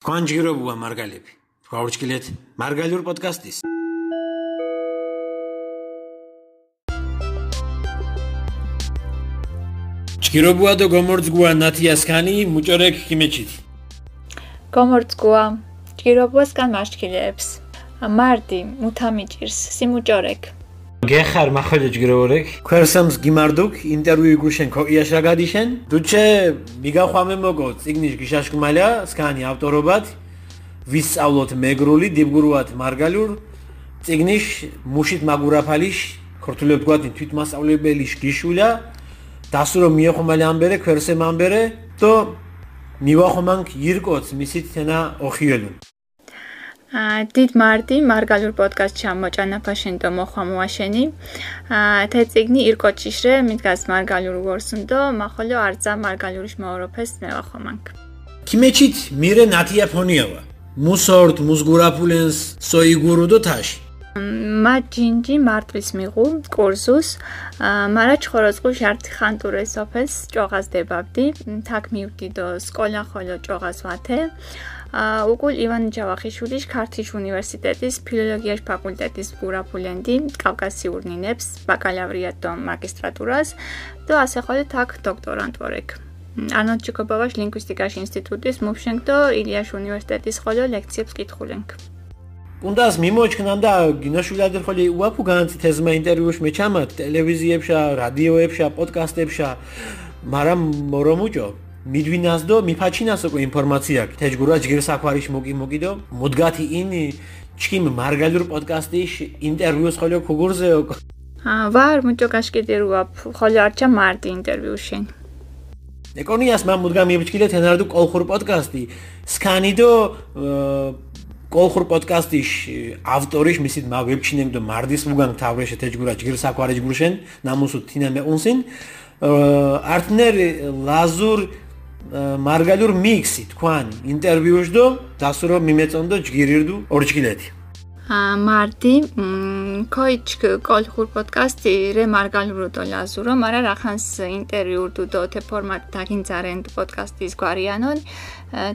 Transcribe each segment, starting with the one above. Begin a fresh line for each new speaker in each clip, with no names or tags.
განჯგირებუა მარგალები. გაურჩქილეთ მარგალიურ პოდკასტის. ჯგირებუა და გომორძგუა ნათიასკანი მუჭორეკ ქიმეჩით.
გომორძგუა ჯგირებუასკან მაშქილებს. მარდი მუთამიჭირს სიმუჭორეკ.
გეხარ მახოლე ჯგირეორეკ ქვერსამს გიმარდუკ ინტერვიუ გუშენ ქოიაშა გადიშენ დუჩე მიგახვამე მოგო ციგნიშ გიშაშკმალა სკანი ავტორობად. ვისწავლოთ მეგრული დილგურუათ მარგალურ. ციგნიშ მუშით მაგურაფალიში ქორთულებ გვადი თვითმასწავლებელი გიშულა დასურო მიეხომალე ამბერე ქვერსე მამბერე და მივახომანკ ირკოც მისით თენა ოხიელუნ
დიდ მარდი მარგალურ პოდკასტ ჩამოჭანაფაშენ და მოხამოაშენი თა ციგნი ირკოჩიშრე მიდგას მარგალურ გორსუნდო მახოლო არძა მარგალურიშ მოოროფეს მევახომანკ
კიმეჩით მირე ნათიაფონიავა მუსორტ მუსგურაფულენს სოიგურუ დო თაში.
მა ჯინჯი მარტვის მიღუ კურსუს. მარა ჩხოროწყუ შარტი ხანტურე სოფეს ჭოღას დებავდი. თაკ მივდი დო სკოლა ხოლო ჭოღას ვათე უკულ ივან ჯავახიშვილის ქართლის უნივერსიტეტის ფილოლოგიის ფაკულტეტის გურაფულენდი კავკასიურ ნინებს ბაკალავრიატ და მაგისტრატურას და ასე ხოლე თაკ დოქტორანტვორეკ ანოთ ჩიკობავაშ ლინგვისტიკაში ინსტიტუტის მუშენგ და ილიაშ უნივერსიტეტის ხოლო ლექციებს კითხულენგ
უნდას მიმოჩქნან და გინაშვილადერ ხოლე უაფუ განცით ეზმა ინტერვიუში მეჩამათ ტელევიზიებშა, რადიოებშა, პოდკასტებშა, მაგრამ მორომუჭო მიდვინას დო მიფაჩინას უკვე ინფორმაცია თეჯგურა ჯგირსაქვარიშ მოგი მოგიდო მოდგათი ინი ჩიმ მარგალურ პოდკასტიშ ინტერვიუს ხოლო ქუგურზეო
ა ვარ მუჭო კაშკიდერუა ხოლო არჩა მარტი ინტერვიუშენ
ეკონიას მამ მოდგა მიებჩკილე თენარდუ კოლხურ პოდკასტი. სკანიდო კოლხურ პოდკასტიშ ავტორიშ მისით მა ვებჩინემ დო მარდის მუგან თავრეშე თეჯგურა ჯგირსაქვარიშ გურშენ ნამუსუ თინა მეუნსინ არტნერ ლაზურ მარგალურ მიქსი თქვან ინტერვიუში და დასურო მიმეწონდო ჯგირირდუ ორჯგილეთი.
ა მარდი კოიჩ კოლხურ პოდკასტი რე მარგალურო და ლაზურო მარა რახანს ინტერვიუ დუ დო თე ფორმატ დაგინძარენ პოდკასტის გვარიანონ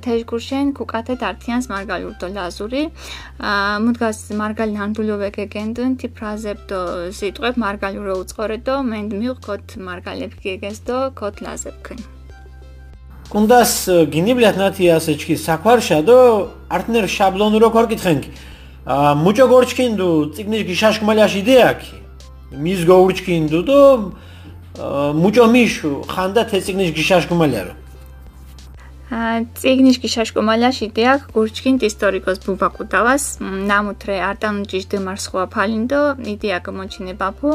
თეჟგურშენ კუკათე დარტიანს მარგალურ და ლაზური. ა მუდგას მარგალი ნამდვილობე გეგენდუნ თი ფრაზებ დო სიტყვებ მარგალურო უწყორე დო მენ მივხოთ მარგალებ გეგეს დო კოთ ლაზებკენ
კუნდას გინიბლათ ნათი ასე ჩქი საქვარშა დო არტნერ შაბლონი რო ქორკითხენკი ა მუჭო გორჩკინდუ ციგნის გიშაშკმალაში იდეაკი მის გორჩკინდუ დო მუჭო მიშუ ხანდა თეციგნის გიშაშკმალიარო
ციგნიშკი შაშკომალაში დიახ გურჩკინთ ისტორიკოს ბუბაკუტავას ნამუთრე არტანუჯიშ დემარსხვა ფალინდო იდეა გამოჩინებაფო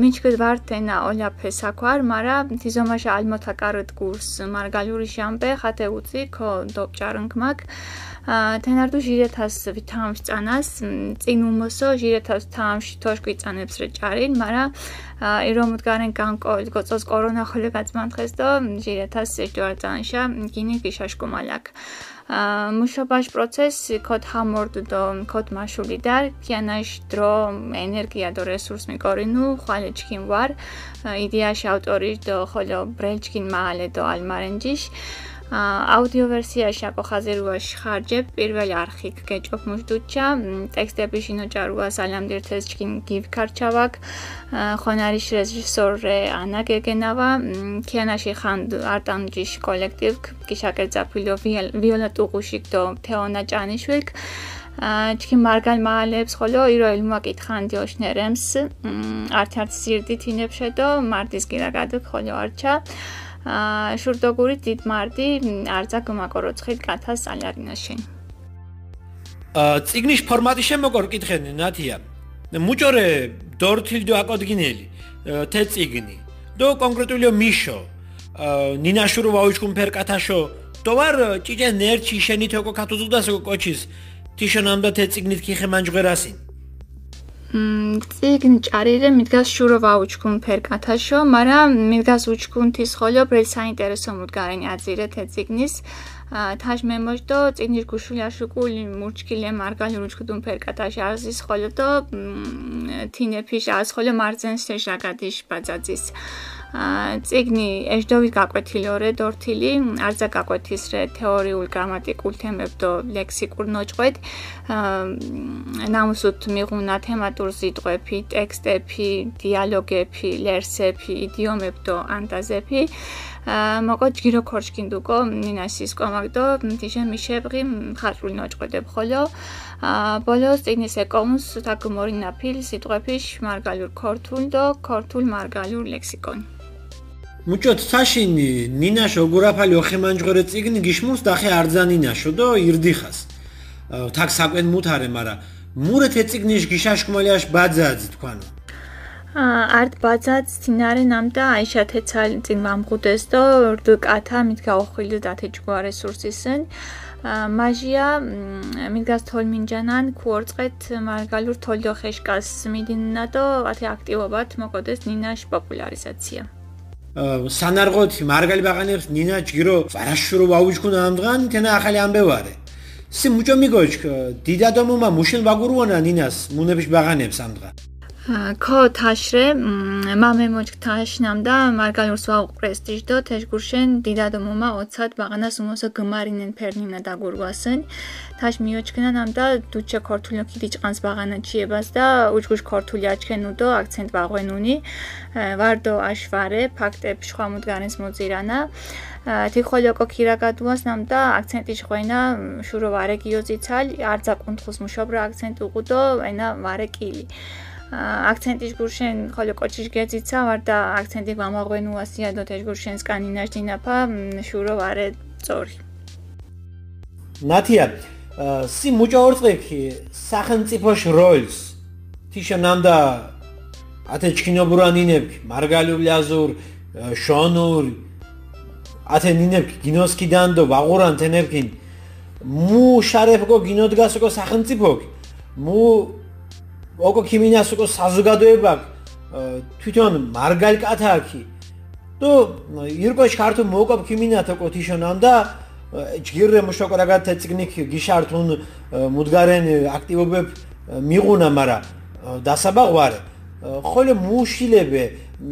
მიჩკეთ ვარტენა ოლაფე საქვარ მარა თიზომაშა ალმოთაკარეთ კურს მარგალიური შამპე ხათე უცი ქო დოპჭარუნკმაკ თენარდუ ჟირეთას ვითამს წანას წინუმოსო ჟირეთას თამში თოშკი წანებს რე ჭარინ მარა ერომუდგარენ განკო გოცოს კორონა ხოლე გაწმანთხეს და ჟირეთას ეჭვარ წანშა გინი გიშაშკომალაკ მუშაბაშ პროცეს კოდ ჰამორდ და კოდ მაშული და კიანაშ დრო ენერგია და რესურს მიკორინუ ხალე ჩქინ ვარ. იდეაში ავტორი და ხოლო ბრელჩკინ მაალე და ალმარენჯიშ აუდიო ვერსიაში აკო ხაზერუაში ხარჯებ პირველი არხი გეჭოფ მუშდუჩა ტექსტები შინოჭარუა სალამდირთეს ჩკინ გივკარჩავაკ ხონარიშ რეჟისორე ანა გეგენავა ქიანაში ხან არტანჯიშ კოლექტივ კიშაკერძა ფილო ვიოლა ტუყუშიკ დო თეონა ჭანიშვილკ ჩკინ მარგალ მაალებს ხოლო იროილ მაკითხანდი ოშნერემს არტ-არტ სირდით ინებშედო მარტის გირა გადო ხოლო არჩა შურდოგური დიდ მარდი არძა გმაკოროცხით კათას ალარინაშენ
აა ციგნის ფორმატი შემოგორ კითხენი ნათია. მუჭორე დორთილდო აკოდგინელი თე ციგნი დო კონკრეტულიო მიშო აა ნინაშურო ვაუჩკუნ ფერკათაშო დოვარ ჭიჭე ნერჩი შენითოკო კათუზუდასო კოჩის თიშონამდა თე ციგნით კიხე მანჯღერასინ
ციგნ ჭარირე მიდგას შუროვა უჩქუნ ფერკათაშო, მაგრამ მიდგას უჩქუნ თის ხოლო ბრელ საინტერესო მუდგარენი აზირე თე ციგნის. თაშ მემოჟდო წინიშ გუშულაში კული მურჩკილე მარგალი რუჩკდუნ ფერკატაში აზის ხოლო და თინეფიშ აზ ხოლო მარზენს შეშაგადიშ ბაძაძის. ციგნი ეჟდოვი გაკვეთილორე დორთილი არძა გაკვეთის რე თეორიულ გრამატიკულ თემებდო ლექსიკურ ნოჭყვეთ ნამუსუთ მიღუნა თემატურ სიტყვები ტექსტები დიალოგები ლერსები იდიომებდო ანტაზები მოკო ჯგირო ქორჩკინდუკო ნინასის კომაგდო თიშე მიშებრი ხატრული ნოჭყვედებ ხოლო. ბოლოს წიგნის ეკონს თაგმორინა ფილ სიტყვები მარგალურ ქორთულ და ქორთულ მარგალურ ლექსიკონი
მუჭოთ საშინი ნინაშო გურაფალი ოხემანჯღორე ციგნი გიშმურს დახე არძანინაშო და ირდიხას. თაკ საკვენ მუთარე მარა. მურეთ ეციგნიშ გიშაშკმალიაშ ბაძაძი თქვანო
ნამდა აიშათე ცალი წინ მამღუდეს და რდ კათა მით გაოხვილ დათე ჯგვა რესურსისენ მაჟია მიდგას თოლმინჯანან ქუორწყეთ მარგალურ თოლდო ხეშკას მიდინა და ათი აქტივობათ მოკოდეს ნინაშ პოპულარიზაცია
სანარღოთი მარგალი ბაღანებს ნინა ჯგირო ვარაშურო ვაუჯქუნა ამდღან თენა ახალი ამბევარე. სი მუჭო მიგოჩ დიდადომომა მუშენ ვაგურუანა ნინას მუნების ბაღანებს ამდღან
ქო თაშრე მამე მოჭ თაშნამდა მარგალურს ვაუყრესტიჟ დო თეშგურშენ დიდადომომა 20 ბაღანას უმოსო გმარინენ ფერნინა დაგურვასენ. თაშ მიოჩქნა ნამდა დუჩე ქორთულო კიდიჭყანს ბაღანა ჩიებას და უჯგუშ ქორთული აჩქენუ დო აქცენტ ბაღვენუნი ვარდო აშვარე ფაქტებ შვამუდგანეს მოძირანა. თიხოლოკო ქირაგადუას ნამდა აქცენტი შვენა შურო ვარე გიოზიცალ არძა კუნთხუს მუშობრა აქცენტ უყუდო ენა ვარე კილი აქცენტის გურშენ ხოლო კოჩიშ გეძიცა ვარ და აქცენტი გამაღვენუასია დო თეშ გურშენს კანინაშ დინაფა შურო ვარე წორი.
ნათია სი მუჭო ორწექი სახელმწიფოშ როლს თიშანამდა ათე ჩქინობურანინებ მარგალურ ლაზურ შონურ ათე ნინებ გინოსკიდან დო ვაღურან თენებკინ მუ შარეფგო გინოდგასოკო სახელმწიფო მუ ოკო ქიმინას ოკო საზოგადოება თვითონ მარგალ კათაკი თუ ირკოშ ქართო მოკო ქიმინათ ოკო თიშონან და ჯგირე მუშოკრაგათ ციგნიკ გიშართუნ მუდგარენ აქტივობებ მიღუნა მარა დასაბაღვარე. ხოლე მუშილებე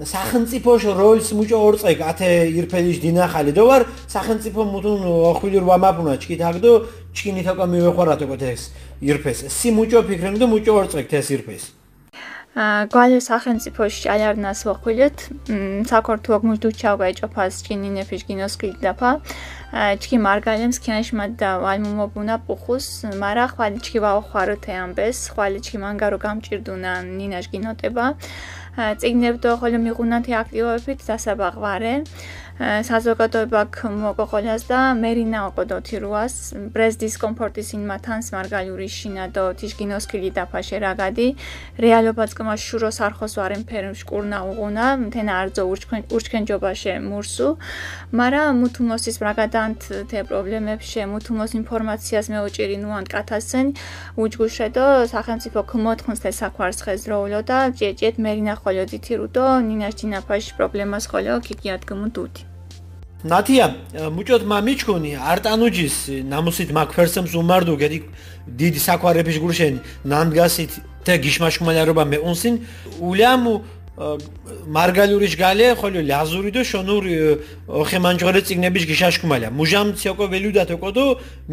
სახელმწიფოშ როლს მუჭო ორწეკ ათე ირფელიში დინახალი. და ვარ სახელმწიფო მუთუნ ხვილურ ვამაფუნა ჩკითაგდო ჩკინი თაკა მივეხარათ ოკო ეს ირფეს. სი მუჭო ფიქრემ და მუჭო ორწეკ ეს ირფეს.
ა გვალე სახელმწიფოში ალარნას ვახვილეთ. საქორთუაკ მუშდუჩავგა ეჭოფას ჩკინინეფიშ გინოსკილ დაფა. ჩკი მარგალემს ქიანშმა და ვალმუმობუნა პუხუს. მარა ხვალი ჩკი ვაოხვაროთე ამბეს ხვალი ჩკი მანგარო გამჭირდუნა ნინაშ გინოტება წიგნებდო ხოლმე მიღუნათი აქტივობებით დასაბაღვარე საზოგადოება მოკოყოლას და მერინა ოყოდოთი რუას. ბრეს დისკომფორტის ინმათანს მარგალიური შინა და თიშგინოსკილი დაფაშე რაგადი რეალობაც კმა შუროს არხოს ვარემ ფერმ შკურნა უღუნა. მთენა არძო ურჩქენ ურჩქენჯობაშე მურსუ. მარა მუთუმოსის რაგადანთ თე პრობლემებში. მუთუმოს ინფორმაციას მეუჭირი ნუან კათასენ უჯგუშე და სახელმწიფო ქმოთხუნს თე საქვარს ხეზროულო და ჯეჯეთ მეриნა ხოლოდითი რუდო ნინაშ ჯინაფაშ პრობლემას ხოლო კიკიადგმუ დუთი
ნათია მუჭოთ მამიჩქუნი არტანუჯის ნამუსით მაქფერსემს უმარდუ გედი დიდი საკვარების გურშენ ნანგასით და გიშმაშკმალარობა მე უნსინ ულამუ მარგალურიშ გალე ხოლო ლაზური და შონური ოხემანჯღორე ციგნების გიშაშკმალა. მუჟამ ციოკო ველუდათ ოკოდო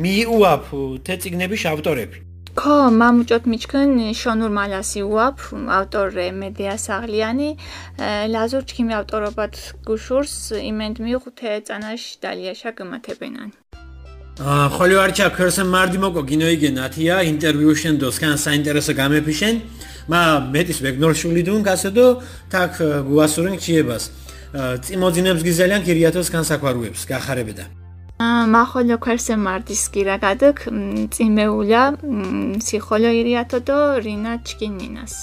მიუაფ თე ციგნების ავტორები
ხო მამუჭოთ მიჩქენ შონურ მალასი უაფ ავტორე მედია საღლიანი. ლაზურ ჩქიმი ავტორობად გუშურს იმენდ მიუხთე წანაშ დალიაშა გმათებენან
აა ხოლო არჩა ქერსენ მარდი მოკო გინოიგენ ათია ინტერვიუშენ დოსკან საინტერესო გამეფიშენ. მა მეტის ვეგნორშული დუნ გასედო თაკ გუასურენ ჩიებას წიმოძინებს გიზელიან კირიათოს განსაკვარუებს გახარებედა
მახოლო ქერსე მარდის კირა გადაკ წიმეულა სიხოლო ირიათო დო რინა ჩკინინას